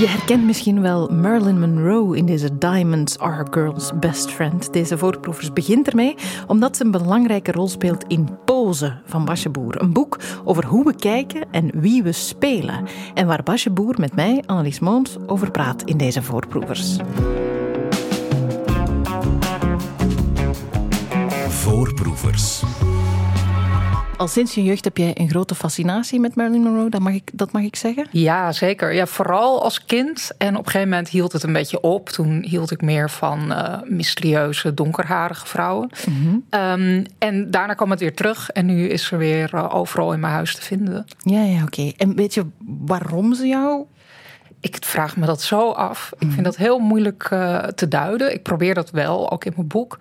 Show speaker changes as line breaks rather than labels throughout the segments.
Je herkent misschien wel Marilyn Monroe in deze Diamonds Are Girl's Best Friend. Deze voorproevers begint ermee omdat ze een belangrijke rol speelt in Van Basje Boer. Een boek over hoe we kijken en wie we spelen. En waar Basje Boer met mij, Annelies Moons, over praat in deze voorproevers.
Voorproevers.
Al sinds je jeugd heb jij een grote fascinatie met Marilyn Monroe, dat mag ik, dat mag ik zeggen?
Ja, zeker. Ja, vooral als kind. En op een gegeven moment hield het een beetje op. Toen hield ik meer van eh, mysterieuze, donkerharige vrouwen. Ehm, en daarna kwam het weer terug. En nu is ze weer eh, overal in mijn huis te vinden.
Ja, ja, oké. En weet je waarom ze jou
Ik vraag me dat zo af. Ik vind dat heel moeilijk eh, te duiden. Ik probeer dat wel, ook in mijn boek.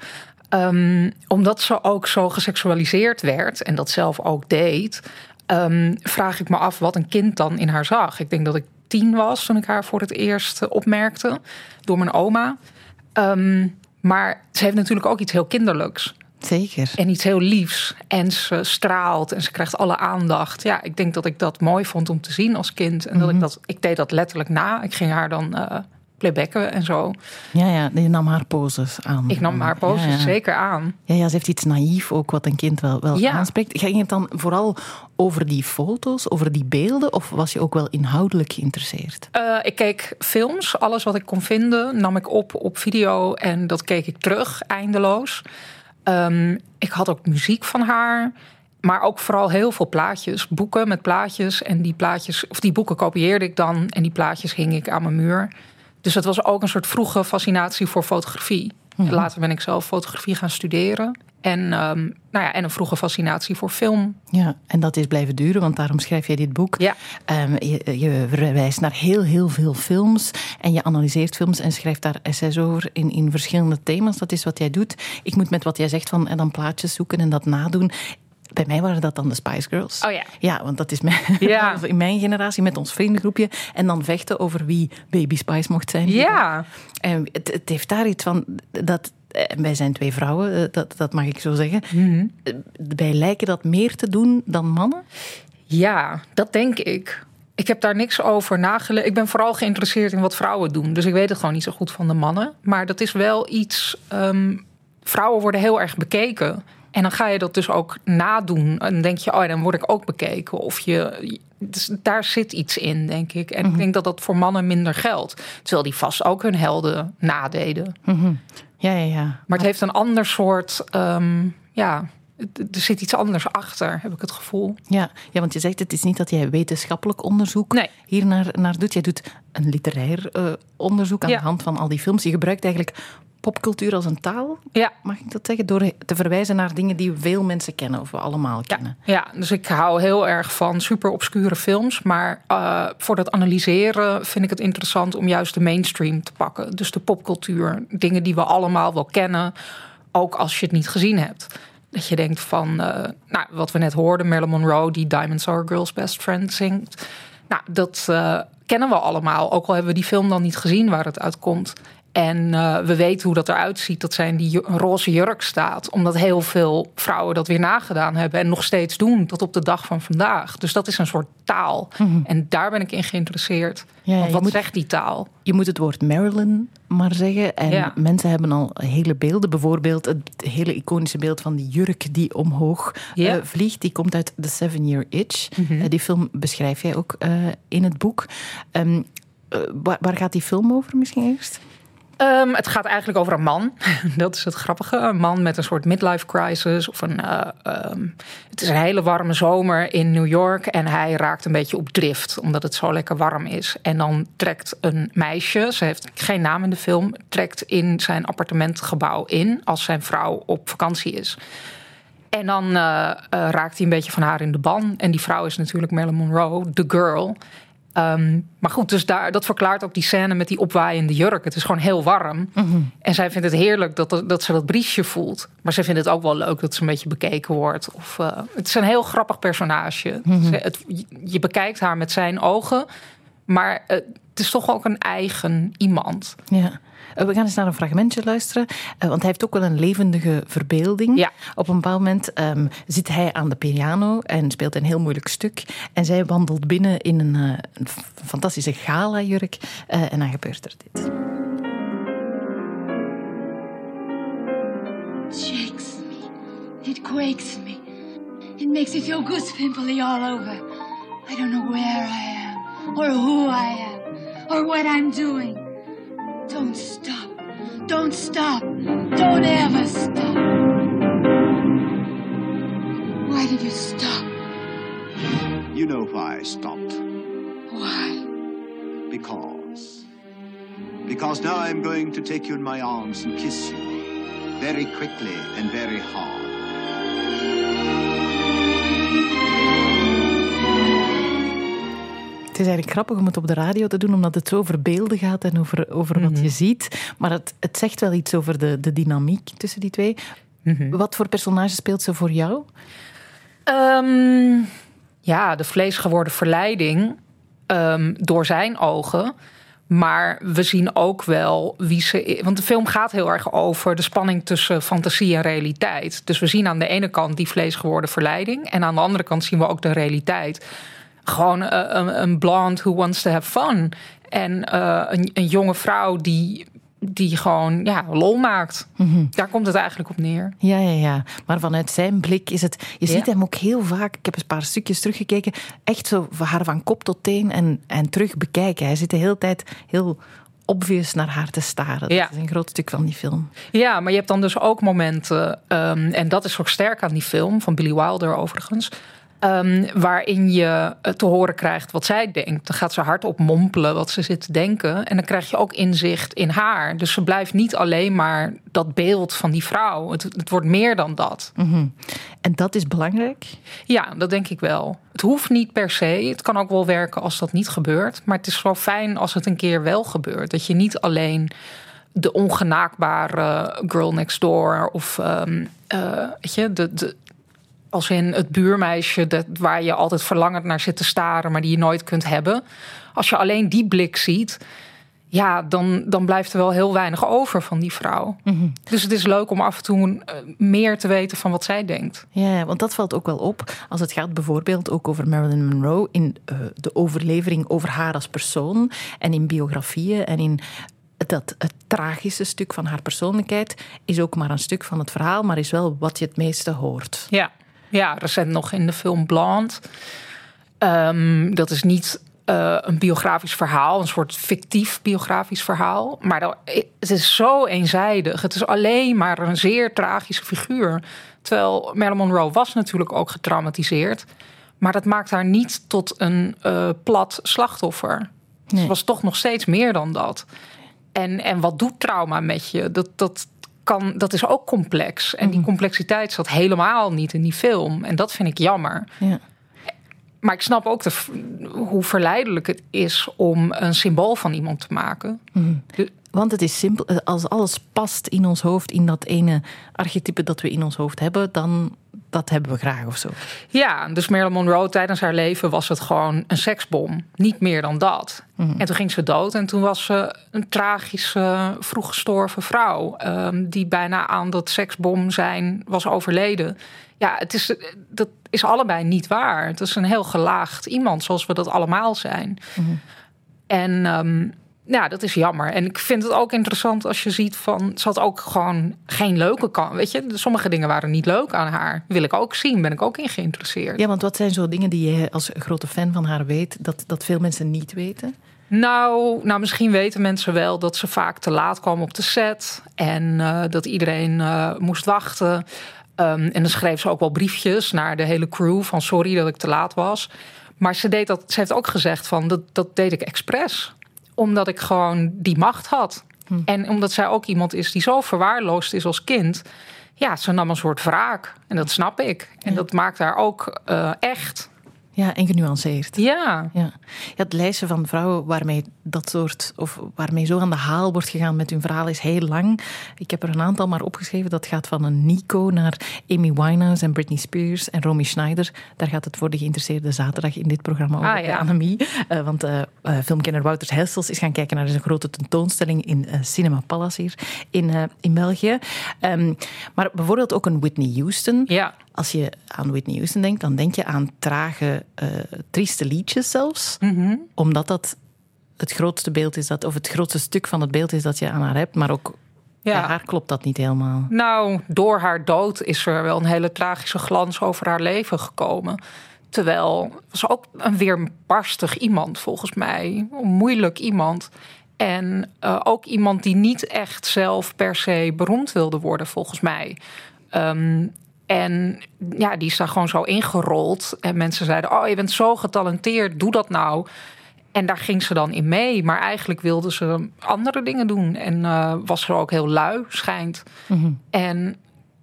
Ehm, omdat ze ook zo geseksualiseerd werd en dat zelf ook deed, ehm, vraag ik me af wat een kind dan in haar zag. Ik denk dat ik tien was toen ik haar voor het eerst opmerkte door mijn oma. Ehm, maar ze heeft natuurlijk ook iets heel kinderlijks.
Zeker.
En iets heel liefs. En ze straalt en ze krijgt alle aandacht. Ja, ik denk dat ik dat mooi vond om te zien als kind. En dat ik dat, ik deed dat letterlijk na. Ik ging haar dan eh playbacken en zo.
Ja, ja, je nam haar poses aan.
Ik nam haar poses
Ja, ja.
zeker aan.
Ja, ja, ze heeft iets naïef ook, wat een kind wel, wel
Ja.
aanspreekt. Ging het dan vooral over die foto's, over die beelden, of was je ook wel inhoudelijk geïnteresseerd?
Eh, ik keek films, alles wat ik kon vinden, nam ik op op video en dat keek ik terug eindeloos. Ehm, ik had ook muziek van haar, maar ook vooral heel veel plaatjes, boeken met plaatjes en die plaatjes of die boeken kopieerde ik dan en die plaatjes hing ik aan mijn muur. Dus het was ook een soort vroege fascinatie voor fotografie. Later ben ik zelf fotografie gaan studeren en, ehm, nou ja, en een vroege fascinatie voor film.
Ja, en dat is blijven duren, want daarom schrijf jij dit boek.
Ja.
Ehm, je, je verwijst naar heel, heel veel films en je analyseert films en schrijft daar essays over in, in verschillende thema's. Dat is wat jij doet. Ik moet met wat jij zegt van en dan plaatjes zoeken en dat nadoen. Bij mij waren dat dan de Spice Girls.
Oh ja.
Ja, want dat is mijn,
Ja.
in mijn generatie met ons vriendengroepje. En dan vechten over wie Baby Spice mocht zijn.
Ja,
En het, het heeft daar iets van dat. En wij zijn twee vrouwen, eh, dat, dat mag ik zo zeggen. Eh, Wij lijken dat meer te doen dan mannen.
Ja, dat denk ik. Ik heb daar niks over nagelezen. Ik ben vooral geïnteresseerd in wat vrouwen doen. Dus ik weet het gewoon niet zo goed van de mannen. Maar dat is wel iets. ehm, vrouwen worden heel erg bekeken. En dan ga je dat dus ook nadoen. En dan denk je, oh, dan word ik ook bekeken. Of je. Dus daar zit iets in, denk ik. En ik denk dat dat voor mannen minder geldt. Terwijl die vast ook hun helden nadeden.
Ja, ja, ja.
Maar het heeft een ander soort. ehm, ja, er zit iets anders achter, heb ik het gevoel.
Ja, ja, want je zegt het is niet dat jij wetenschappelijk onderzoek
Nee.
hier naar, naar doet. Jij doet een literair eh, onderzoek aan
Ja.
de hand van al die films. Je gebruikt eigenlijk popcultuur als een taal,
Ja,
mag ik dat zeggen? Door te verwijzen naar dingen die veel mensen kennen of we allemaal kennen.
Ja, dus ik hou heel erg van super obscure films. Maar eh, voor dat analyseren vind ik het interessant om juist de mainstream te pakken. Dus de popcultuur, dingen die we allemaal wel kennen, ook als je het niet gezien hebt. Dat je denkt van, eh, nou, wat we net hoorden, Marilyn Monroe, die Diamonds Are Girl's Best Friend zingt. Nou, dat eh, kennen we allemaal. Ook al hebben we die film dan niet gezien waar het uitkomt. En eh, we weten hoe dat eruit ziet, dat zij in die roze jurk staat. Omdat heel veel vrouwen dat weer nagedaan hebben en nog steeds doen tot op de dag van vandaag. Dus dat is een soort taal. En daar ben ik in geïnteresseerd.
Mhm. Ja,
Want wat
moet-
zegt die taal?
Je moet het woord Marilyn maar zeggen. En
Ja.
mensen hebben al hele beelden. Bijvoorbeeld het hele iconische beeld van die jurk die omhoog.
Mhm.
eh, vliegt. Die komt uit The Seven Year Itch. Eh, die film beschrijf jij ook in het boek. Ehm, eh, waar, waar gaat die film over misschien eerst?
Ehm, het gaat eigenlijk over een man. Dat is het grappige. Een man met een soort midlife crisis. Of een, eh, ehm, het is een hele warme zomer in New York. En hij raakt een beetje op drift. Omdat het zo lekker warm is. En dan trekt een meisje. Ze heeft geen naam in de film. Trekt in zijn appartementgebouw in. Als zijn vrouw op vakantie is. En dan eh, eh, raakt hij een beetje van haar in de ban. En die vrouw is natuurlijk Marilyn Monroe, the girl. Ehm, maar goed, dus daar, dat verklaart ook die scène met die opwaaiende jurk. Het is gewoon heel warm. En zij vindt het heerlijk dat, dat ze dat briesje voelt. Maar ze vindt het ook wel leuk dat ze een beetje bekeken wordt. Of, eh, het is een heel grappig personage. Ze- het, je bekijkt haar met zijn ogen. Maar eh, het is toch ook een eigen iemand.
Ja. Eh, We gaan eens naar een fragmentje luisteren, eh, want hij heeft ook wel een levendige verbeelding.
Ja.
Op een bepaald moment ehm, zit hij aan de piano en speelt een heel moeilijk stuk. En zij wandelt binnen in een, eh, een fantastische gala-jurk eh, en dan gebeurt er dit.
It shakes me. It quakes me. It makes me feel goose pimply all over. I don't know where I am, or who I am, or what I'm doing. Don't stop. Don't stop. Don't ever stop. Why did you stop?
You know why I stopped.
Why?
Because. Because now I'm going to take you in my arms and kiss you. Very quickly and very hard.
Het is eigenlijk grappig om het op de radio te doen, omdat het zo over beelden gaat en over, over wat je ziet. Maar het, het zegt wel iets over de, de dynamiek tussen die twee. Wat voor personage speelt ze voor jou?
Ehm, ja, de vleesgeworden verleiding ehm, door zijn ogen. Maar we zien ook wel wie ze is. Want de film gaat heel erg over de spanning tussen fantasie en realiteit. Dus we zien aan de ene kant die vleesgeworden verleiding. En aan de andere kant zien we ook de realiteit. Gewoon eh, een, een blonde who wants to have fun. En eh, een, een jonge vrouw die, die gewoon ja, lol maakt. Daar komt het eigenlijk op neer.
Ja, ja, ja. Maar vanuit zijn blik is het... Je
Ja.
ziet hem ook heel vaak, ik heb een paar stukjes teruggekeken, echt zo van haar van kop tot teen en, en terug bekijken. Hij zit de hele tijd heel obvious naar haar te staren. Dat is een groot stuk van die film.
Ja, maar je hebt dan dus ook momenten, ehm, en dat is ook sterk aan die film, van Billy Wilder overigens, ehm, waarin je eh, te horen krijgt wat zij denkt. Dan gaat ze hardop mompelen wat ze zit te denken. En dan krijg je ook inzicht in haar. Dus ze blijft niet alleen maar dat beeld van die vrouw. Het, het wordt meer dan dat.
En dat is belangrijk.
Ja, dat denk ik wel. Het hoeft niet per se. Het kan ook wel werken als dat niet gebeurt. Maar het is wel fijn als het een keer wel gebeurt. Dat je niet alleen de ongenaakbare girl next door of eh, weet je, de, de, als in het buurmeisje dat, waar je altijd verlangend naar zit te staren, maar die je nooit kunt hebben. Als je alleen die blik ziet, ja, dan, dan blijft er wel heel weinig over van die vrouw. Dus het is leuk om af en toe eh, meer te weten van wat zij denkt.
Ja, want dat valt ook wel op als het gaat bijvoorbeeld ook over Marilyn Monroe in eh, de overlevering over haar als persoon en in biografieën en in dat het tragische stuk van haar persoonlijkheid is ook maar een stuk van het verhaal, maar is wel wat je het meeste hoort.
Ja, ja recent nog in de film Blonde. Ehm, dat is niet eh, een biografisch verhaal, een soort fictief biografisch verhaal. Maar dat- het is zo eenzijdig. Het is alleen maar een zeer tragische figuur. Terwijl Marilyn Monroe was natuurlijk ook getraumatiseerd. Maar dat maakt haar niet tot een eh, plat slachtoffer. Ze was toch nog steeds meer dan dat. En, en wat doet trauma met je? Dat, dat, kan, dat is ook complex. En die complexiteit zat helemaal niet in die film. En dat vind ik jammer.
Ja.
Maar ik snap ook de, hoe verleidelijk het is om een symbool van iemand te maken. De-
Want het is simpel, eh, als alles past in ons hoofd, in dat ene archetype dat we in ons hoofd hebben, dan dat hebben we graag of zo.
Ja, dus Marilyn Monroe tijdens haar leven was het gewoon een seksbom. Niet meer dan dat. En toen ging ze dood en toen was ze een tragische, vroeg gestorven vrouw. ehm, die bijna aan dat seksbom zijn was overleden. Ja, het is, dat is allebei niet waar. Het is een heel gelaagd iemand, zoals we dat allemaal zijn. En ehm, ja, dat is jammer. En ik vind het ook interessant als je ziet van... ze had ook gewoon geen leuke kant. Weet je, sommige dingen waren niet leuk aan haar. Wil ik ook zien, ben ik ook in geïnteresseerd.
Ja, want wat zijn zo dingen die jij als grote fan van haar weet, dat, dat veel mensen niet weten?
Nou, nou, misschien weten mensen wel dat ze vaak te laat kwam op de set. En eh, dat iedereen eh, moest wachten. Ehm, en dan schreef ze ook wel briefjes naar de hele crew van sorry dat ik te laat was. Maar ze, deed dat, ze heeft ook gezegd van dat, dat deed ik expres. Omdat ik gewoon die macht had. En omdat zij ook iemand is die zo verwaarloosd is als kind. Ja, ze nam een soort wraak. En dat snap ik. En dat maakt haar ook eh, echt.
Ja, en genuanceerd.
Ja.
Ja. het lijstje van vrouwen waarmee dat soort, of waarmee zo aan de haal wordt gegaan met hun verhaal is heel lang. Ik heb er een aantal maar opgeschreven. Dat gaat van een Nico naar Amy Winehouse en Britney Spears en Romy Schneider. Daar gaat het voor de geïnteresseerde zaterdag in dit programma over
Ah, ja.
Annemie. Eh, want eh, filmkenner Wouters Hessels is gaan kijken naar een grote tentoonstelling in eh, Cinema Palace hier in, in België. Ehm, maar bijvoorbeeld ook een Whitney Houston.
Ja.
Als je aan Whitney Houston denkt, dan denk je aan trage, eh, trieste liedjes zelfs. Omdat dat het grootste beeld is, dat, of het grootste stuk van het beeld is dat je aan haar hebt. Maar ook
Ja.
bij haar klopt dat niet helemaal.
Nou, door haar dood is er wel een hele tragische glans over haar leven gekomen. Terwijl ze ook een weerbarstig iemand, volgens mij. Een moeilijk iemand. En eh, ook iemand die niet echt zelf per se beroemd wilde worden, volgens mij. Ehm, en ja, die is daar gewoon zo ingerold. En mensen zeiden: Oh, je bent zo getalenteerd, doe dat nou. En daar ging ze dan in mee. Maar eigenlijk wilde ze andere dingen doen. En eh, was ze ook heel lui, schijnt. En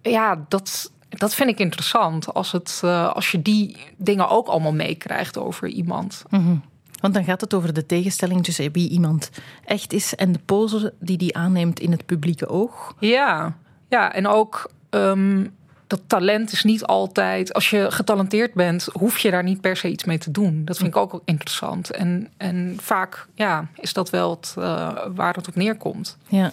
ja, dat, dat vind ik interessant. Als, het, eh, als je die dingen ook allemaal meekrijgt over iemand.
Want dan gaat het over de tegenstelling tussen wie iemand echt is en de pose die die aanneemt in het publieke oog.
Ja, ja en ook ehm, dat talent is niet altijd. Als je getalenteerd bent, hoef je daar niet per se iets mee te doen. Dat vind ik ook interessant. En, en vaak ja, is dat wel het, eh, waar het op neerkomt.
Ja.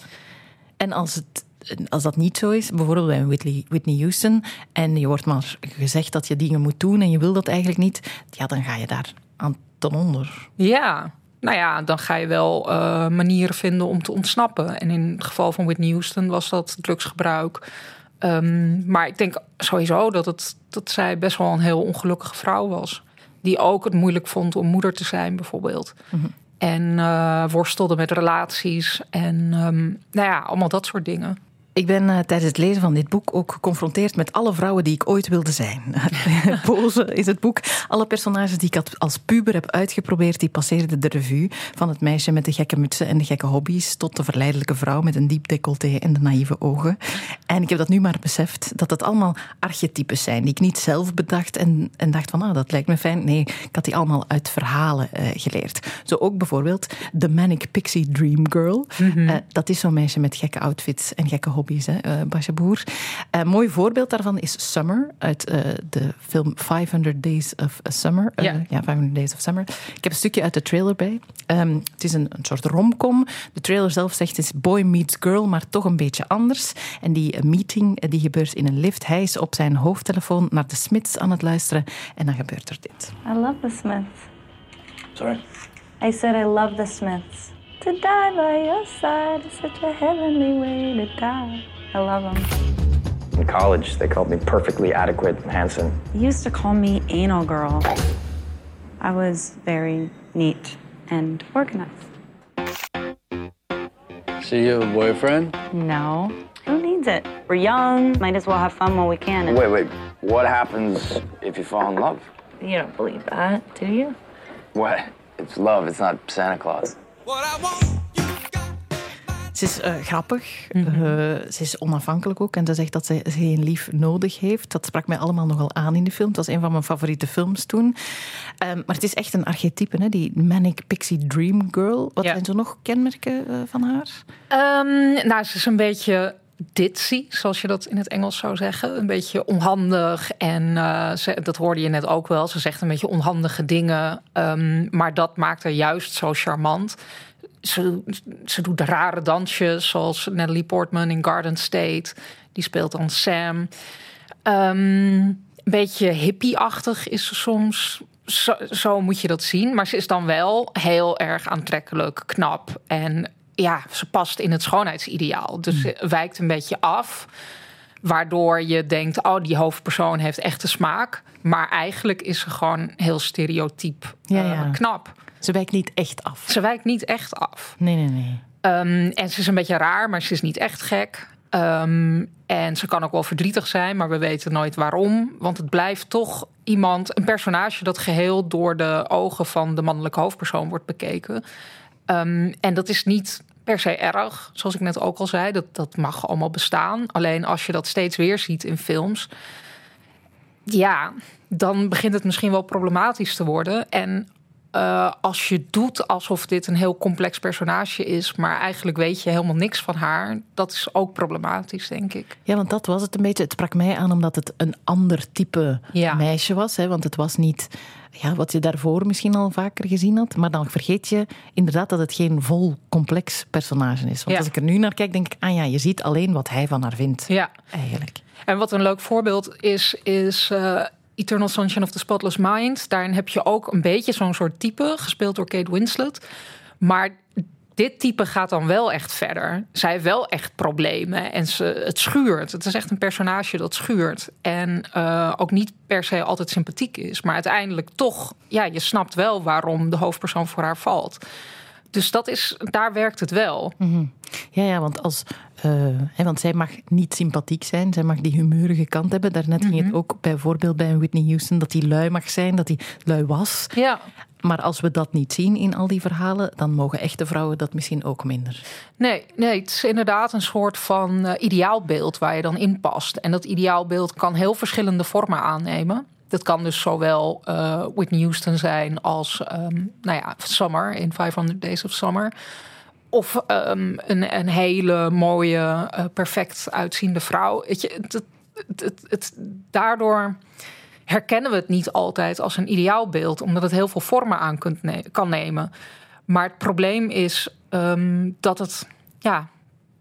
En als, het, als dat niet zo is, bijvoorbeeld bij Whitney, Whitney Houston, en je wordt maar gezegd dat je dingen moet doen en je wil dat eigenlijk niet, ja, dan ga je daar aan ten onder.
Ja, nou ja, dan ga je wel eh, manieren vinden om te ontsnappen. En in het geval van Whitney Houston was dat drugsgebruik. Ehm, maar ik denk sowieso dat, het, dat zij best wel een heel ongelukkige vrouw was. Die ook het moeilijk vond om moeder te zijn, bijvoorbeeld. En eh, worstelde met relaties en ehm, nou ja, allemaal dat soort dingen.
Ik ben eh, tijdens het lezen van dit boek ook geconfronteerd met alle vrouwen die ik ooit wilde zijn. Pose is het boek. Alle personages die ik als puber heb uitgeprobeerd, die passeerden de revue. Van het meisje met de gekke mutsen en de gekke hobby's tot de verleidelijke vrouw met een diep decolleté en de naïeve ogen. En ik heb dat nu maar beseft, dat het allemaal archetypes zijn die ik niet zelf bedacht en, en dacht van, ah, dat lijkt me fijn. Nee, ik had die allemaal uit verhalen eh, geleerd. Zo ook bijvoorbeeld de Manic Pixie Dream Girl. Eh, dat is zo'n meisje met gekke outfits en gekke hobby's, hè, eh Basja Boer. Een mooi voorbeeld daarvan is Summer uit eh, de film 500 Days of Summer. Eh,
Ja.
ja, 500 Days of Summer. Ik heb een stukje uit de trailer bij. Ehm, het is een, een soort romcom. De trailer zelf zegt het is boy meets girl, maar toch een beetje anders. En die eh, meeting eh, die gebeurt in een lift. Hij is op zijn hoofdtelefoon naar de Smiths aan het luisteren. En dan gebeurt er dit.
I love the Smiths.
Sorry?
I said I love the Smiths. To die by your side is such a heavenly way to die. I love them.
In college, they called me perfectly adequate and handsome.
They used to call me anal girl. I was very neat and organized.
So you have a boyfriend?
No. Who needs it? We're young. Might as well have fun while we can. And
Wait, wait. What happens if you fall in love?
You don't believe that, do you?
What? It's love. It's not Santa Claus.
Ze is eh, grappig. Eh, ze is onafhankelijk ook. En ze zegt dat ze geen lief nodig heeft. Dat sprak mij allemaal nogal aan in de film. Het was een van mijn favoriete films toen. Ehm, maar het is echt een archetype, hè? die Manic Pixie Dream Girl. Wat
Ja.
zijn zo nog kenmerken eh, van haar?
Ehm, nou, ze is een beetje ditzy, zoals je dat in het Engels zou zeggen. Een beetje onhandig. En eh, ze, dat hoorde je net ook wel. Ze zegt een beetje onhandige dingen. Ehm, maar dat maakt haar juist zo charmant. Ze, ze doet rare dansjes, zoals Natalie Portman in Garden State. Die speelt dan Sam. Ehm, een beetje hippie-achtig is ze soms. Zo, zo moet je dat zien. Maar ze is dan wel heel erg aantrekkelijk, knap. En ja, ze past in het schoonheidsideaal. Dus ze wijkt een beetje af. Waardoor je denkt, oh, die hoofdpersoon heeft echte smaak. Maar eigenlijk is ze gewoon heel stereotyp
Ja,
eh, knap.
Ze wijkt niet echt af.
Ze wijkt niet echt af.
Nee, nee, nee.
Ehm, en ze is een beetje raar, maar ze is niet echt gek. Ehm, en ze kan ook wel verdrietig zijn, maar we weten nooit waarom. Want het blijft toch iemand, een personage dat geheel door de ogen van de mannelijke hoofdpersoon wordt bekeken. Ehm, en dat is niet per se erg, zoals ik net ook al zei. Dat, dat mag allemaal bestaan. Alleen als je dat steeds weer ziet in films. Ja, dan begint het misschien wel problematisch te worden. En uh, als je doet alsof dit een heel complex personage is, maar eigenlijk weet je helemaal niks van haar, dat is ook problematisch, denk ik.
Ja, want dat was het een beetje. Het sprak mij aan omdat het een ander type
Ja.
meisje was. Hè, want het was niet ja, wat je daarvoor misschien al vaker gezien had. Maar dan vergeet je inderdaad dat het geen vol complex personage is. Want
Ja.
als ik er nu naar kijk, denk ik, ah ja, je ziet alleen wat hij van haar vindt.
Ja.
Eigenlijk.
En wat een leuk voorbeeld is, is eh, Eternal Sunshine of the Spotless Mind. Daarin heb je ook een beetje zo'n soort type, gespeeld door Kate Winslet. Maar dit type gaat dan wel echt verder. Zij heeft wel echt problemen en ze, het schuurt. Het is echt een personage dat schuurt. En eh, ook niet per se altijd sympathiek is. Maar uiteindelijk toch, ja, je snapt wel waarom de hoofdpersoon voor haar valt. Dus dat is, daar werkt het wel.
Ja, ja, want, als, eh, hè, want zij mag niet sympathiek zijn. Zij mag die humeurige kant hebben. Daarnet ging het ook bijvoorbeeld bij Whitney Houston dat hij lui mag zijn, dat hij lui was.
Ja.
Maar als we dat niet zien in al die verhalen, dan mogen echte vrouwen dat misschien ook minder.
Nee, nee, het is inderdaad een soort van eh, ideaalbeeld waar je dan in past. En dat ideaalbeeld kan heel verschillende vormen aannemen. Dat kan dus zowel eh, Whitney Houston zijn als ehm, nou ja, Summer in 500 Days of Summer. Of ehm, een, een hele mooie, eh, perfect uitziende vrouw. Weet je, het, het, het, daardoor herkennen we het niet altijd als een ideaalbeeld, omdat het heel veel vormen aan kunt kan nemen. Maar het probleem is ehm, dat, het, ja,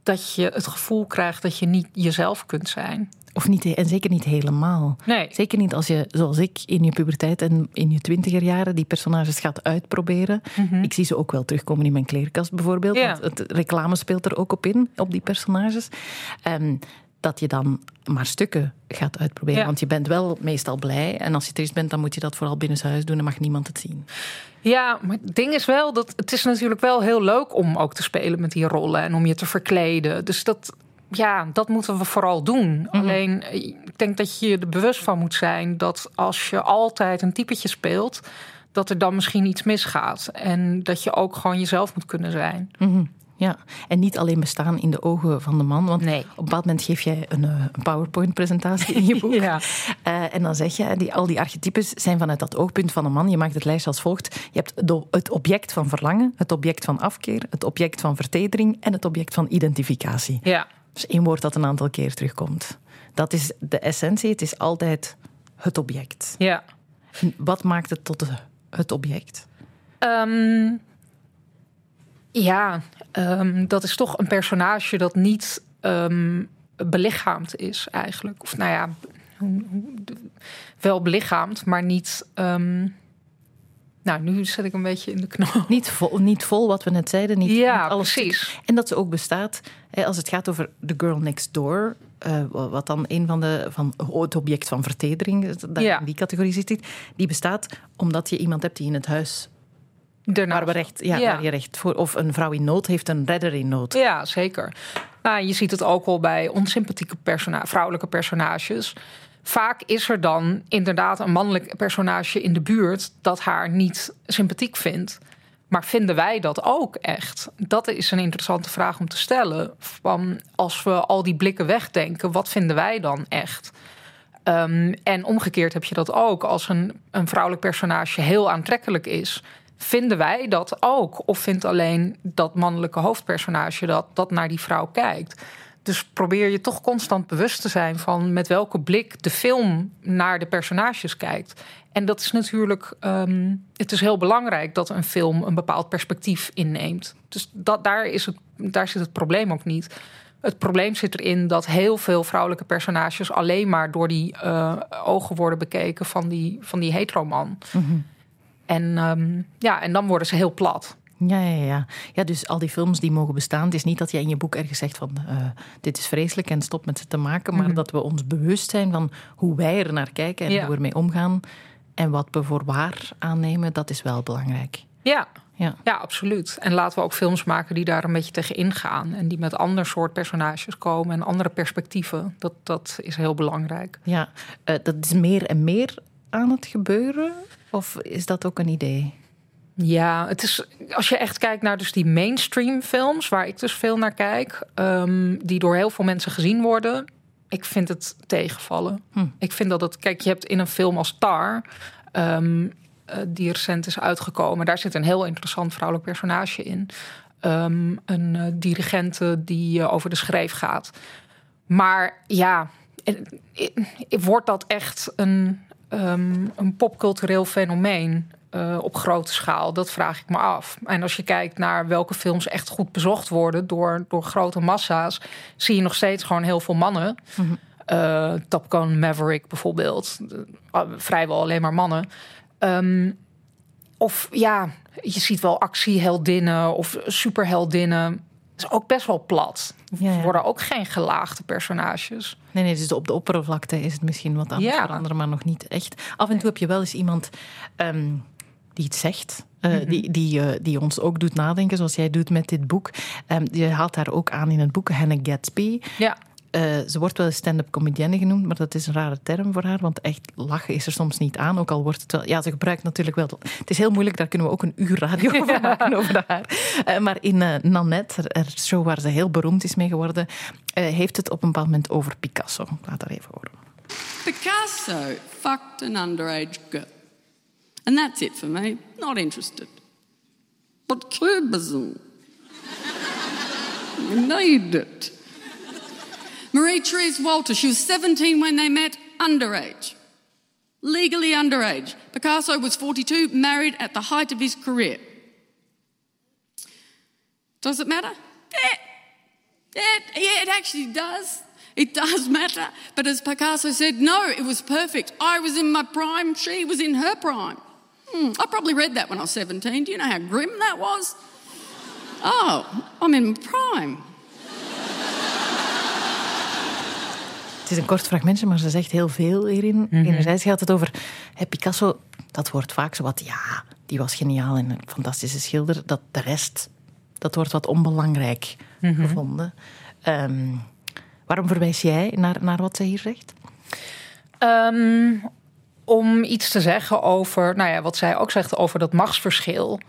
dat je het gevoel krijgt dat je niet jezelf kunt zijn.
Of niet, en zeker niet helemaal.
Nee.
Zeker niet als je, zoals ik, in je puberteit en in je twintiger jaren die personages gaat uitproberen. Ik zie ze ook wel terugkomen in mijn kleerkast bijvoorbeeld.
Mhm. Ja.
Want het reclame speelt er ook op in, op die personages. Ehm, dat je dan maar stukken gaat uitproberen.
Ja.
Want je bent wel meestal blij. En als je triest bent, dan moet je dat vooral binnenshuis doen. Dan mag niemand het zien.
Ja, maar het ding is wel dat het is natuurlijk wel heel leuk om ook te spelen met die rollen en om je te verkleden. Dus dat, ja, dat moeten we vooral doen. Alleen, eh, ik denk dat je je er bewust van moet zijn dat als je altijd een typetje speelt, dat er dan misschien iets misgaat. En dat je ook gewoon jezelf moet kunnen zijn.
Ja, en niet alleen bestaan in de ogen van de man. Want
Nee.
op een bepaald moment geef jij een, eh, een PowerPoint-presentatie in je boek.
Ja.
Eh, en dan zeg je, die, al die archetypes zijn vanuit dat oogpunt van een man. Je maakt het lijstje als volgt. Je hebt de- het object van verlangen, het object van afkeer, het object van vertedering en het object van identificatie.
Ja.
Één woord dat een aantal keer terugkomt. Dat is de essentie. Het is altijd het object.
Ja.
Wat maakt het tot het object?
Ehm, ja, ehm, dat is toch een personage dat niet ehm, belichaamd is eigenlijk. Of nou ja, wel belichaamd, maar niet... nou, nu zet ik een beetje in de knop.
Niet vol, niet vol wat we net zeiden. Niet,
Ja,
niet alles
precies.
En dat ze ook bestaat, hè, als het gaat over The Girl Next Door, eh, wat dan een van de, van het object van vertedering, daar
Ja.
in die categorie zit, dit, die bestaat omdat je iemand hebt die in het huis, waar, we recht, ja,
Ja.
waar je recht voor, of een vrouw in nood heeft een redder in nood.
Ja, zeker. Nou, je ziet het ook al bij onsympathieke persona vrouwelijke personages. Vaak is er dan inderdaad een mannelijk personage in de buurt dat haar niet sympathiek vindt. Maar vinden wij dat ook echt? Dat is een interessante vraag om te stellen. Van als we al die blikken wegdenken, wat vinden wij dan echt? Ehm, en omgekeerd heb je dat ook. Als een, een vrouwelijk personage heel aantrekkelijk is, vinden wij dat ook? Of vindt alleen dat mannelijke hoofdpersonage dat, dat naar die vrouw kijkt? Dus probeer je toch constant bewust te zijn van met welke blik de film naar de personages kijkt. En dat is natuurlijk, ehm, het is heel belangrijk dat een film een bepaald perspectief inneemt. Dus dat, daar, is het, daar zit het probleem ook niet. Het probleem zit erin dat heel veel vrouwelijke personages alleen maar door die eh, ogen worden bekeken van die, van die heteroman. En, ehm, ja, en dan worden ze heel plat.
Ja, ja, ja. ja, dus al die films die mogen bestaan. Het is niet dat je in je boek ergens zegt van eh, dit is vreselijk en stop met ze te maken, maar dat we ons bewust zijn van hoe wij er naar kijken en
Ja.
hoe we ermee omgaan en wat we voor waar aannemen, dat is wel belangrijk.
Ja,
Ja.
ja, absoluut. En laten we ook films maken die daar een beetje tegen ingaan. En die met ander soort personages komen en andere perspectieven. Dat, dat is heel belangrijk.
Ja, eh, dat is meer en meer aan het gebeuren? Of is dat ook een idee?
Ja, het is, als je echt kijkt naar dus die mainstream films, waar ik dus veel naar kijk, ehm, die door heel veel mensen gezien worden, ik vind het tegenvallen. Ik vind dat het, kijk, je hebt in een film als Tar, ehm, eh, die recent is uitgekomen, daar zit een heel interessant vrouwelijk personage in. Ehm, een uh, dirigente die uh, over de schreef gaat. Maar ja, wordt dat echt een, um, een popcultureel fenomeen? Uh, op grote schaal? Dat vraag ik me af. En als je kijkt naar welke films echt goed bezocht worden door, door grote massa's, zie je nog steeds gewoon heel veel mannen. Mm -hmm. uh, Top Gun Maverick bijvoorbeeld. Uh, vrijwel alleen maar mannen. Um, of ja, je ziet wel actieheldinnen of superheldinnen. is ook best wel plat. Ja, ja. worden ook geen gelaagde personages.
Nee, nee, dus op de oppervlakte is het misschien wat anders ja. maar nog niet echt. Af en toe heb je wel eens iemand um, die iets zegt. Uh, mm -hmm. die, die, uh, die ons ook doet nadenken, zoals jij doet met dit boek. Um, je haalt daar ook aan in het boek Hannah Gatsby.
Ja.
Uh, ze wordt wel een stand-up comedienne genoemd, maar dat is een rare term voor haar, want echt lachen is er soms niet aan, ook al wordt het wel... Ja, ze gebruikt natuurlijk wel... Het is heel moeilijk, daar kunnen we ook een uur radio over maken, over haar. Uh, maar in uh, Nanette, een show waar ze heel beroemd is mee geworden, heeft het op een bepaald moment over Picasso. Laat daar even horen.
Picasso fucked an underage girl. And that's it for me. Not interested. But cubism. Need it. Marie Therese Walter, she was 17 when they met, underage. Legally underage. Picasso was 42, married at the height of his career. Does it matter? Yeah. Yeah, yeah, it actually does. It does matter. But as Picasso said, no, it was perfect. I was in my prime, she was in her prime. Hmm, I probably read that when I was 17. Do you know how grim that was? Oh, I'm in prime.
Het is een kort fragmentje, maar ze zegt heel veel hierin. Mm -hmm. Enerzijds gaat het over hey, Picasso, dat wordt vaak zo wat, ja, die was geniaal en een fantastische schilder. Dat de rest, dat wordt wat onbelangrijk mm -hmm. gevonden. Um, waarom verwijs jij naar, naar wat ze hier zegt?
Um, om iets te zeggen over, nou ja, wat zij ook zegt over dat machtsverschil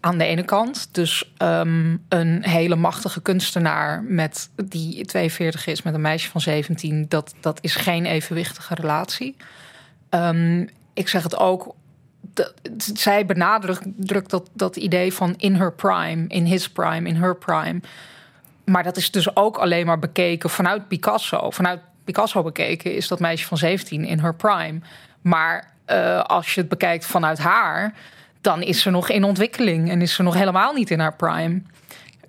aan de ene kant. Dus um, een hele machtige kunstenaar met die 42 is met een meisje van 17, dat, dat is geen evenwichtige relatie. Um, ik zeg het ook. Dat, zij benadrukt dat, dat idee van in her prime, in his prime, in her prime. Maar dat is dus ook alleen maar bekeken vanuit Picasso. Vanuit Picasso bekeken is dat meisje van 17 in her prime. Maar uh, als je het bekijkt vanuit haar, dan is ze nog in ontwikkeling en is ze nog helemaal niet in haar prime.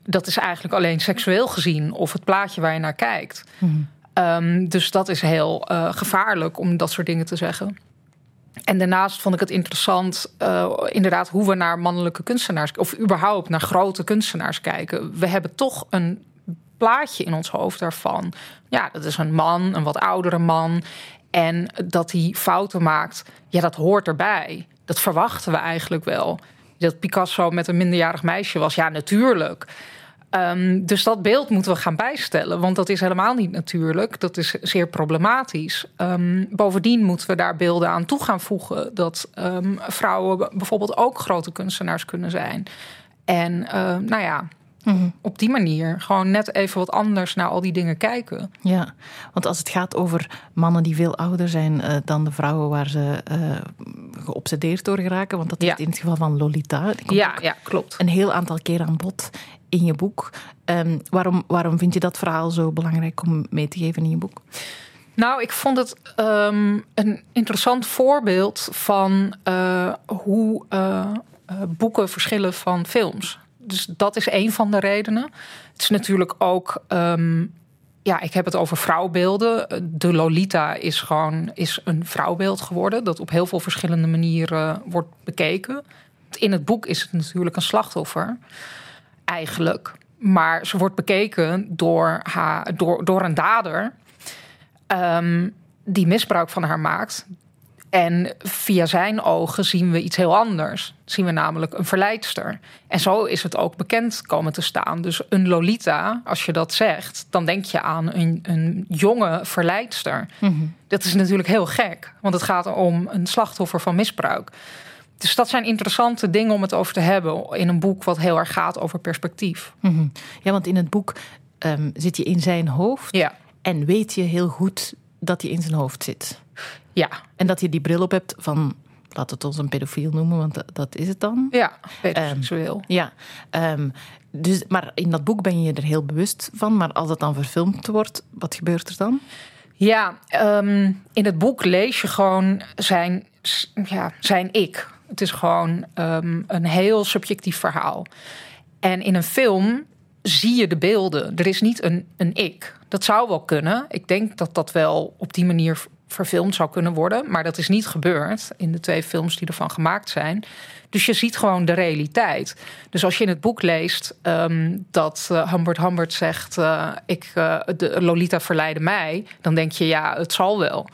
Dat is eigenlijk alleen seksueel gezien of het plaatje waar je naar kijkt. Mm. Um, dus dat is heel uh, gevaarlijk om dat soort dingen te zeggen. En daarnaast vond ik het interessant, uh, inderdaad, hoe we naar mannelijke kunstenaars, of überhaupt naar grote kunstenaars kijken. We hebben toch een plaatje in ons hoofd daarvan. Ja, dat is een man, een wat oudere man. En dat hij fouten maakt, ja, dat hoort erbij. Dat verwachten we eigenlijk wel. Dat Picasso met een minderjarig meisje was, ja, natuurlijk. Um, dus dat beeld moeten we gaan bijstellen, want dat is helemaal niet natuurlijk. Dat is zeer problematisch. Um, bovendien moeten we daar beelden aan toe gaan voegen dat um, vrouwen bijvoorbeeld ook grote kunstenaars kunnen zijn. En uh, nou ja, Mm-hmm. Op die manier. Gewoon net even wat anders naar al die dingen kijken.
Ja, want als het gaat over mannen die veel ouder zijn uh, dan de vrouwen waar ze uh, geobsedeerd door geraken. Want dat ja. is in het geval van Lolita.
Ja, ja, klopt.
Een heel aantal keer aan bod in je boek. Um, waarom, waarom vind je dat verhaal zo belangrijk om mee te geven in je boek?
Nou, ik vond het um, een interessant voorbeeld van uh, hoe boeken verschillen van films dus dat is een van de redenen. Het is natuurlijk ook. Um, ja, ik heb het over vrouwbeelden. De Lolita is gewoon is een vrouwbeeld geworden. Dat op heel veel verschillende manieren wordt bekeken. In het boek is het natuurlijk een slachtoffer. Eigenlijk. Maar ze wordt bekeken door, haar, door, door een dader. Um, die misbruik van haar maakt. En via zijn ogen zien we iets heel anders. Zien we namelijk een verleidster. En zo is het ook bekend komen te staan. Dus een Lolita, als je dat zegt, dan denk je aan een, een jonge verleidster. Mm-hmm. Dat is natuurlijk heel gek, want het gaat om een slachtoffer van misbruik. Dus dat zijn interessante dingen om het over te hebben in een boek wat heel erg gaat over perspectief.
Mm-hmm. Ja, want in het boek um, zit je in zijn hoofd.
Ja.
En weet je heel goed dat hij in zijn hoofd zit.
Ja.
En dat je die bril op hebt van, laat het ons een pedofiel noemen, want dat, dat is het dan.
Ja, pedoseksueel.
Um, ja. Um, dus, maar in dat boek ben je je er heel bewust van. Maar als het dan verfilmd wordt, wat gebeurt er dan?
Ja, um, in het boek lees je gewoon zijn, ja, zijn ik. Het is gewoon um, een heel subjectief verhaal. En in een film zie je de beelden. Er is niet een, een ik. Dat zou wel kunnen. Ik denk dat dat wel op die manier verfilmd zou kunnen worden. Maar dat is niet gebeurd in de twee films die ervan gemaakt zijn. Dus je ziet gewoon de realiteit. Dus als je in het boek leest um, dat uh, Humbert Humbert zegt: uh, ik, uh, de Lolita verleidde mij, dan denk je ja, het zal wel.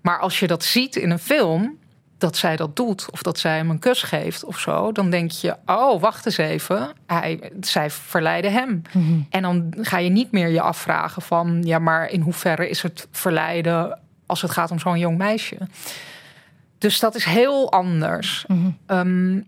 Maar als je dat ziet in een film, dat zij dat doet, of dat zij hem een kus geeft of zo, dan denk je: oh, wacht eens even, hij, zij verleidde hem. Mm -hmm. En dan ga je niet meer je afvragen van: ja, maar in hoeverre is het verleiden als het gaat om zo'n jong meisje? Dus dat is heel anders. Mm -hmm. um,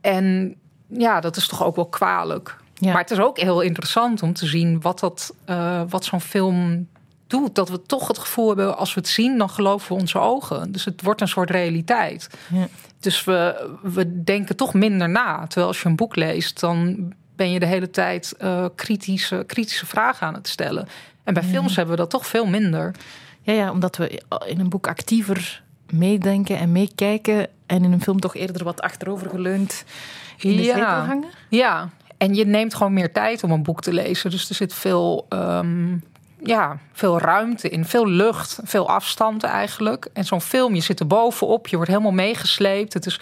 en ja, dat is toch ook wel kwalijk. Ja. Maar het is ook heel interessant om te zien wat, dat, uh, wat zo'n film doet. Dat we toch het gevoel hebben, als we het zien, dan geloven we onze ogen. Dus het wordt een soort realiteit. Ja. Dus we, we denken toch minder na. Terwijl als je een boek leest, dan ben je de hele tijd uh, kritische, kritische vragen aan het stellen. En bij ja. films hebben we dat toch veel minder.
Ja, ja, omdat we in een boek actiever meedenken en meekijken. En in een film toch eerder wat achterovergeleund in de
ja.
hangen.
Ja, en je neemt gewoon meer tijd om een boek te lezen. Dus er zit veel, um, ja, veel ruimte in, veel lucht, veel afstand eigenlijk. En zo'n film, je zit er bovenop, je wordt helemaal meegesleept. Het is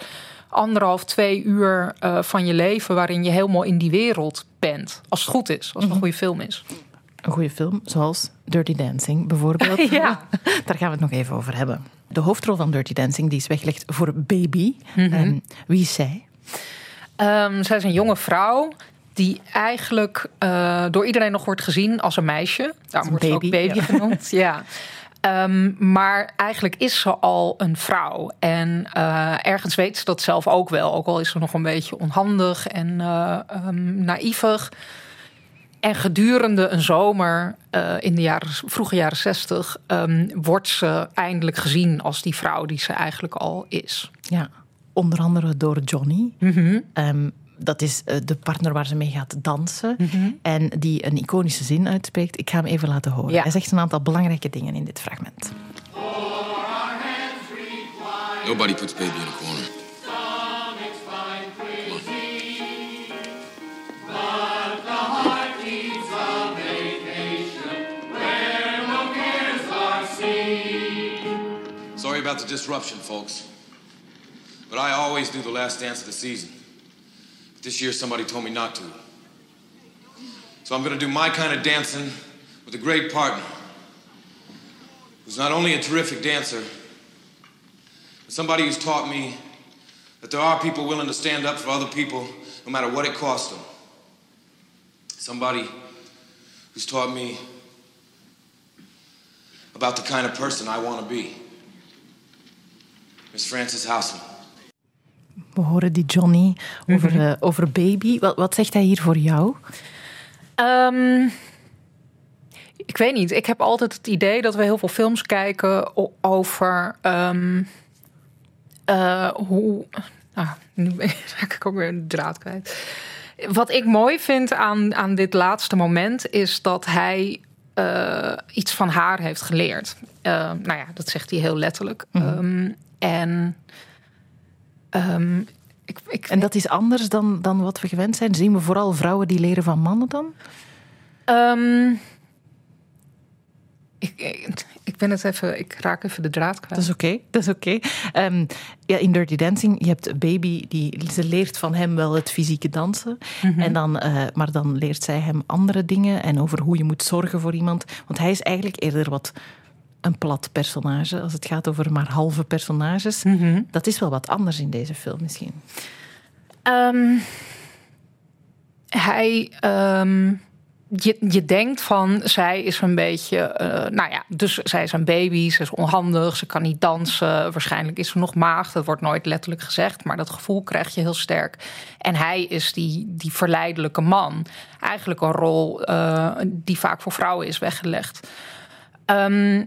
anderhalf, twee uur uh, van je leven waarin je helemaal in die wereld bent. Als het goed is, als het een goede film is.
Een goede film, zoals Dirty Dancing bijvoorbeeld.
ja.
Daar gaan we het nog even over hebben. De hoofdrol van Dirty Dancing die is weggelegd voor Baby. -hmm. um, wie is zij?
Um, zij is een jonge vrouw die eigenlijk uh, door iedereen nog wordt gezien als een meisje. Daarom wordt ze ook baby
ja.
genoemd. ja. Um, maar eigenlijk is ze al een vrouw. En uh, ergens weet ze dat zelf ook wel. Ook al is ze nog een beetje onhandig en uh, um, naïvig. En gedurende een zomer uh, in de jaren, vroege jaren zestig um, wordt ze eindelijk gezien als die vrouw die ze eigenlijk al is.
Ja, onder andere door Johnny.
Mm -hmm.
Dat is uh, de partner waar ze mee gaat dansen.
Mm -hmm.
En die een iconische zin uitspreekt. Ik ga hem even laten horen.
Ja.
Hij zegt een aantal belangrijke dingen in dit fragment.
Nobody puts baby in a corner. Sorry about the disruption, folks. But I always do the last dance of the season. This year somebody told me not to. So I'm going to do my kind of dancing with a great partner who's not only a terrific dancer, but somebody who's taught me that there are people willing to stand up for other people no matter what it costs them. Somebody who's taught me about the kind of person I want to be. Miss Frances Houseman.
We horen die Johnny over, mm -hmm. uh, over baby. Wat, wat, zegt hij hier voor jou?
Um, ik weet niet. Ik heb altijd het idee dat we heel veel films kijken over um, uh, hoe. Nu raak ik ook weer een draad kwijt. Wat ik mooi vind aan, aan dit laatste moment is dat hij uh, iets van haar heeft geleerd. nou ja, dat zegt hij heel letterlijk.
Mhm.
Mm -hmm. um, en. Um, ik, ik,
en dat is anders dan, dan wat we gewend zijn? Zien we vooral vrouwen die leren van mannen dan?
Um, ik, ik, ik, ben het even, ik raak even de draad kwijt.
Dat is oké, okay, dat is oké. Okay. Um, ja, in Dirty Dancing, je hebt Baby, die, ze leert van hem wel het fysieke dansen. Mm -hmm. en dan, uh, maar dan leert zij hem andere dingen en over hoe je moet zorgen voor iemand. Want hij is eigenlijk eerder wat een plat personage. Als het gaat over maar halve personages.
Mm -hmm.
Dat is wel wat anders in deze film misschien.
Um, hij... Um, je, je denkt van, zij is een beetje... Uh, nou ja, dus zij is een baby, ze is onhandig, ze kan niet dansen. Waarschijnlijk is ze nog maagd, dat wordt nooit letterlijk gezegd... maar dat gevoel krijg je heel sterk. En hij is die, die verleidelijke man. Eigenlijk een rol uh, die vaak voor vrouwen is weggelegd. Ehm,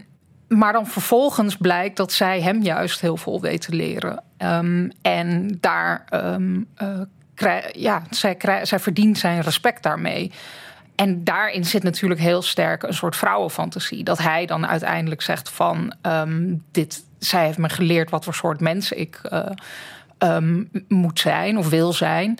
maar dan vervolgens blijkt dat zij hem juist heel veel weet te leren. Ehm, en daar, um, ja, zij, zij verdient zijn respect daarmee. En daarin zit natuurlijk heel sterk een soort vrouwenfantasie. Dat hij dan uiteindelijk zegt van... dit, zij heeft me geleerd wat voor soort mens ik uh, moet zijn of wil zijn.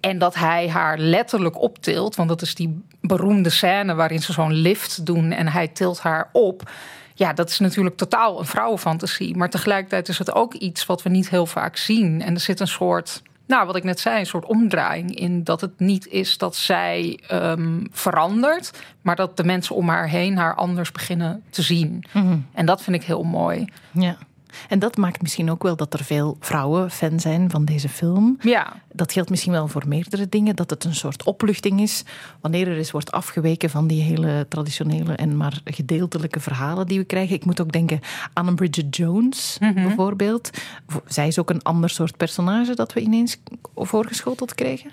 En dat hij haar letterlijk optilt. Want dat is die beroemde scène waarin ze zo'n lift doen en hij tilt haar op. Ja, dat is natuurlijk totaal een vrouwenfantasie. Maar tegelijkertijd is het ook iets wat we niet heel vaak zien. En er zit een soort, nou wat ik net zei, een soort omdraaiing in. Dat het niet is dat zij um, verandert, maar dat de mensen om haar heen haar anders beginnen te zien. Mhm. En dat vind ik heel mooi.
Ja. En dat maakt misschien ook wel dat er veel vrouwen fan zijn van deze film.
Ja.
Dat geldt misschien wel voor meerdere dingen. Dat het een soort opluchting is wanneer er eens wordt afgeweken van die hele traditionele en maar gedeeltelijke verhalen die we krijgen. Ik moet ook denken aan een Bridget Jones mhm. bijvoorbeeld. Zij is ook een ander soort personage dat we ineens voorgeschoteld krijgen.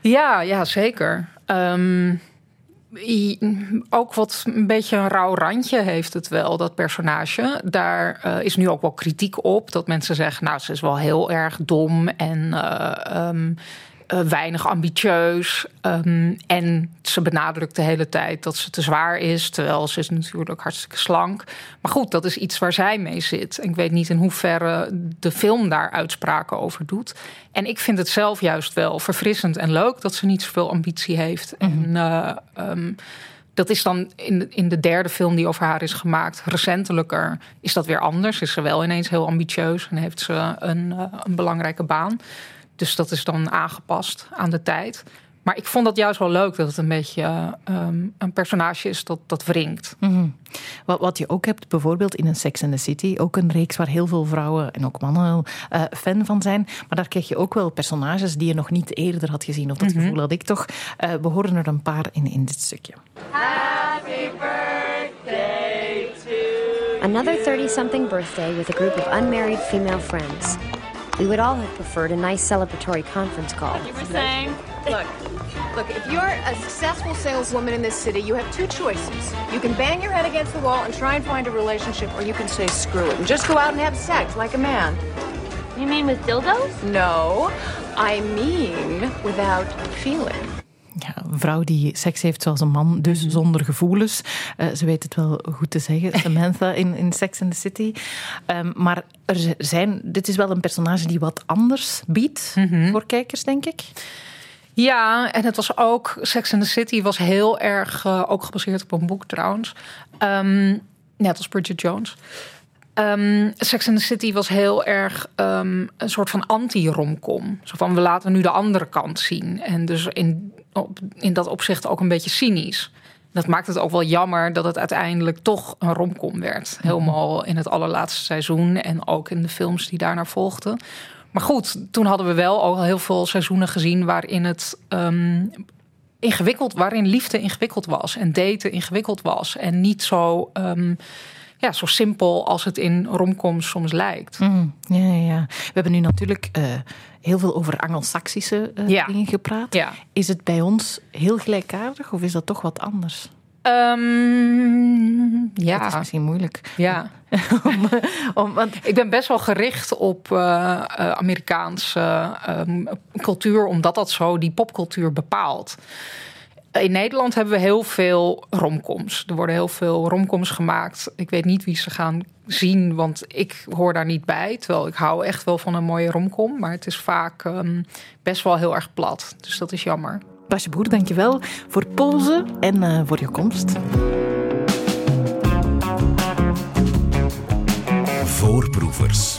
Ja, ja zeker. Um ook wat een beetje een rauw randje heeft het wel, dat personage. Daar uh, is nu ook wel kritiek op. Dat mensen zeggen, nou, ze is wel heel erg dom en uh, um, uh, weinig ambitieus. Um, en ze benadrukt de hele tijd dat ze te zwaar is. Terwijl ze is natuurlijk hartstikke slank. Maar goed, dat is iets waar zij mee zit. En ik weet niet in hoeverre de film daar uitspraken over doet. En ik vind het zelf juist wel verfrissend en leuk dat ze niet zoveel ambitie heeft. En uh, um, dat is dan in de, in de derde film die over haar is gemaakt, recentelijker, is dat weer anders. Is ze wel ineens heel ambitieus en heeft ze een, uh, een belangrijke baan. Dus dat is dan aangepast aan de tijd. Maar ik vond dat juist wel leuk dat het een beetje um, een personage is dat, dat wringt.
Mm -hmm. wat, wat je ook hebt, bijvoorbeeld in een Sex and the City, ook een reeks waar heel veel vrouwen en ook mannen uh, fan van zijn. Maar daar krijg je ook wel personages die je nog niet eerder had gezien. Of dat mm -hmm. gevoel had ik toch. Uh, we horen er een paar in, in dit stukje. Happy birthday
to Another 30-something birthday with a group of unmarried female friends. We would all have preferred a nice celebratory conference call.
You were saying? Look, look, if you're a successful saleswoman in this city, you have two choices. You can bang your head against the wall and try and find a relationship, or you can say screw it and just go out and have sex like a man.
You mean with dildos?
No, I mean without feeling.
Een vrouw die seks heeft zoals een man, dus zonder gevoelens. Uh, ze weet het wel goed te zeggen, Samantha in, in Sex and the City. Um, maar er zijn, dit is wel een personage die wat anders biedt mm -hmm. voor kijkers, denk ik.
Ja, en het was ook, Sex and the City was heel erg, uh, ook gebaseerd op een boek trouwens. Um, net als Bridget Jones. Um, Sex and the City was heel erg um, een soort van anti-romcom. Zo van, we laten nu de andere kant zien. En dus in, op, in dat opzicht ook een beetje cynisch. Dat maakt het ook wel jammer dat het uiteindelijk toch een romcom werd. Helemaal in het allerlaatste seizoen en ook in de films die daarna volgden. Maar goed, toen hadden we wel al heel veel seizoenen gezien waarin het um, ingewikkeld, waarin liefde ingewikkeld was en daten ingewikkeld was. En niet zo, um, ja, zo simpel als het in romcoms soms lijkt.
Mm, ja, ja, we hebben nu natuurlijk uh, heel veel over Angelsaksische uh, ja. dingen gepraat.
Ja.
Is het bij ons heel gelijkaardig of is dat toch wat anders?
Um, ja.
Dat is misschien moeilijk.
Ja. om, om, want ik ben best wel gericht op uh, uh, Amerikaanse um, cultuur, omdat dat zo die popcultuur bepaalt. In Nederland hebben we heel veel romcoms. Er worden heel veel romcoms gemaakt. Ik weet niet wie ze gaan zien, want ik hoor daar niet bij. Terwijl ik hou echt wel van een mooie romcom. Maar het is vaak um, best wel heel erg plat. Dus dat is jammer.
Basje Boer, dankjewel voor Polze en uh, voor je komst.
Voorproevers.